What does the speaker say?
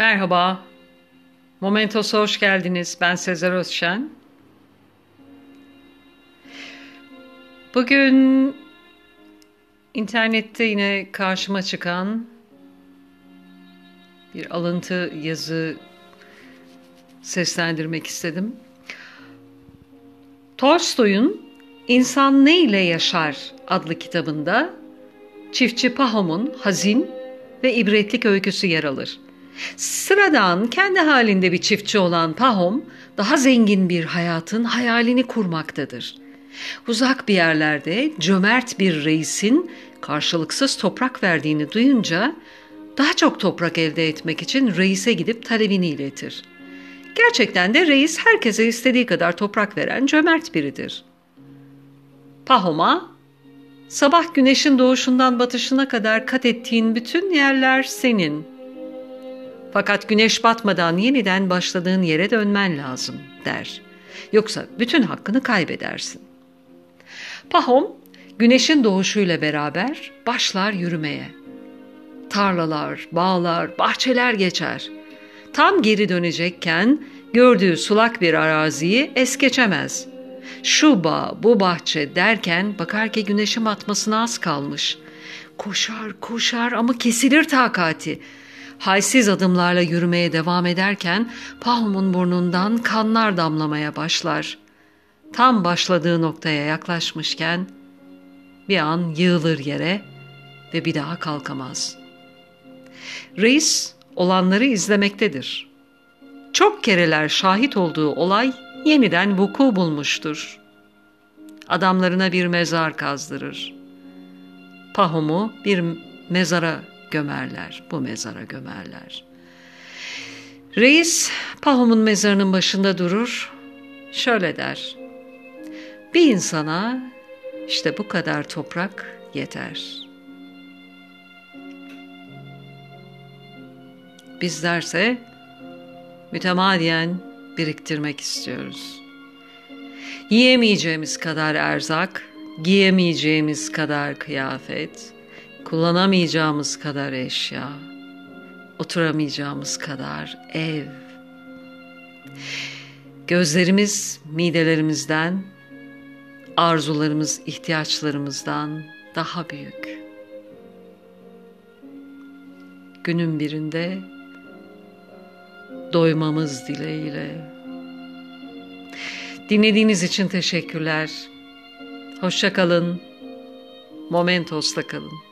Merhaba. Momentos'a hoş geldiniz. Ben Sezer Özşen. Bugün internette yine karşıma çıkan bir alıntı yazı seslendirmek istedim. Tolstoy'un İnsan Ne ile Yaşar adlı kitabında çiftçi Pahom'un hazin ve ibretlik öyküsü yer alır. Sıradan kendi halinde bir çiftçi olan Pahom daha zengin bir hayatın hayalini kurmaktadır. Uzak bir yerlerde cömert bir reisin karşılıksız toprak verdiğini duyunca daha çok toprak elde etmek için reise gidip talebini iletir. Gerçekten de reis herkese istediği kadar toprak veren cömert biridir. Pahom'a sabah güneşin doğuşundan batışına kadar kat ettiğin bütün yerler senin. Fakat güneş batmadan yeniden başladığın yere dönmen lazım der. Yoksa bütün hakkını kaybedersin. Pahom güneşin doğuşuyla beraber başlar yürümeye. Tarlalar, bağlar, bahçeler geçer. Tam geri dönecekken gördüğü sulak bir araziyi es geçemez. Şu bağ, bu bahçe derken bakar ki güneşin batmasına az kalmış. Koşar, koşar ama kesilir takati. Halsiz adımlarla yürümeye devam ederken Pahum'un burnundan kanlar damlamaya başlar. Tam başladığı noktaya yaklaşmışken bir an yığılır yere ve bir daha kalkamaz. Reis olanları izlemektedir. Çok kereler şahit olduğu olay yeniden vuku bulmuştur. Adamlarına bir mezar kazdırır. Pahum'u bir mezara gömerler, bu mezara gömerler. Reis Pahum'un mezarının başında durur, şöyle der. Bir insana işte bu kadar toprak yeter. Bizlerse mütemadiyen biriktirmek istiyoruz. Yiyemeyeceğimiz kadar erzak, giyemeyeceğimiz kadar kıyafet, kullanamayacağımız kadar eşya, oturamayacağımız kadar ev. Gözlerimiz midelerimizden, arzularımız ihtiyaçlarımızdan daha büyük. Günün birinde doymamız dileğiyle. Dinlediğiniz için teşekkürler. Hoşça kalın. Momentos'ta kalın.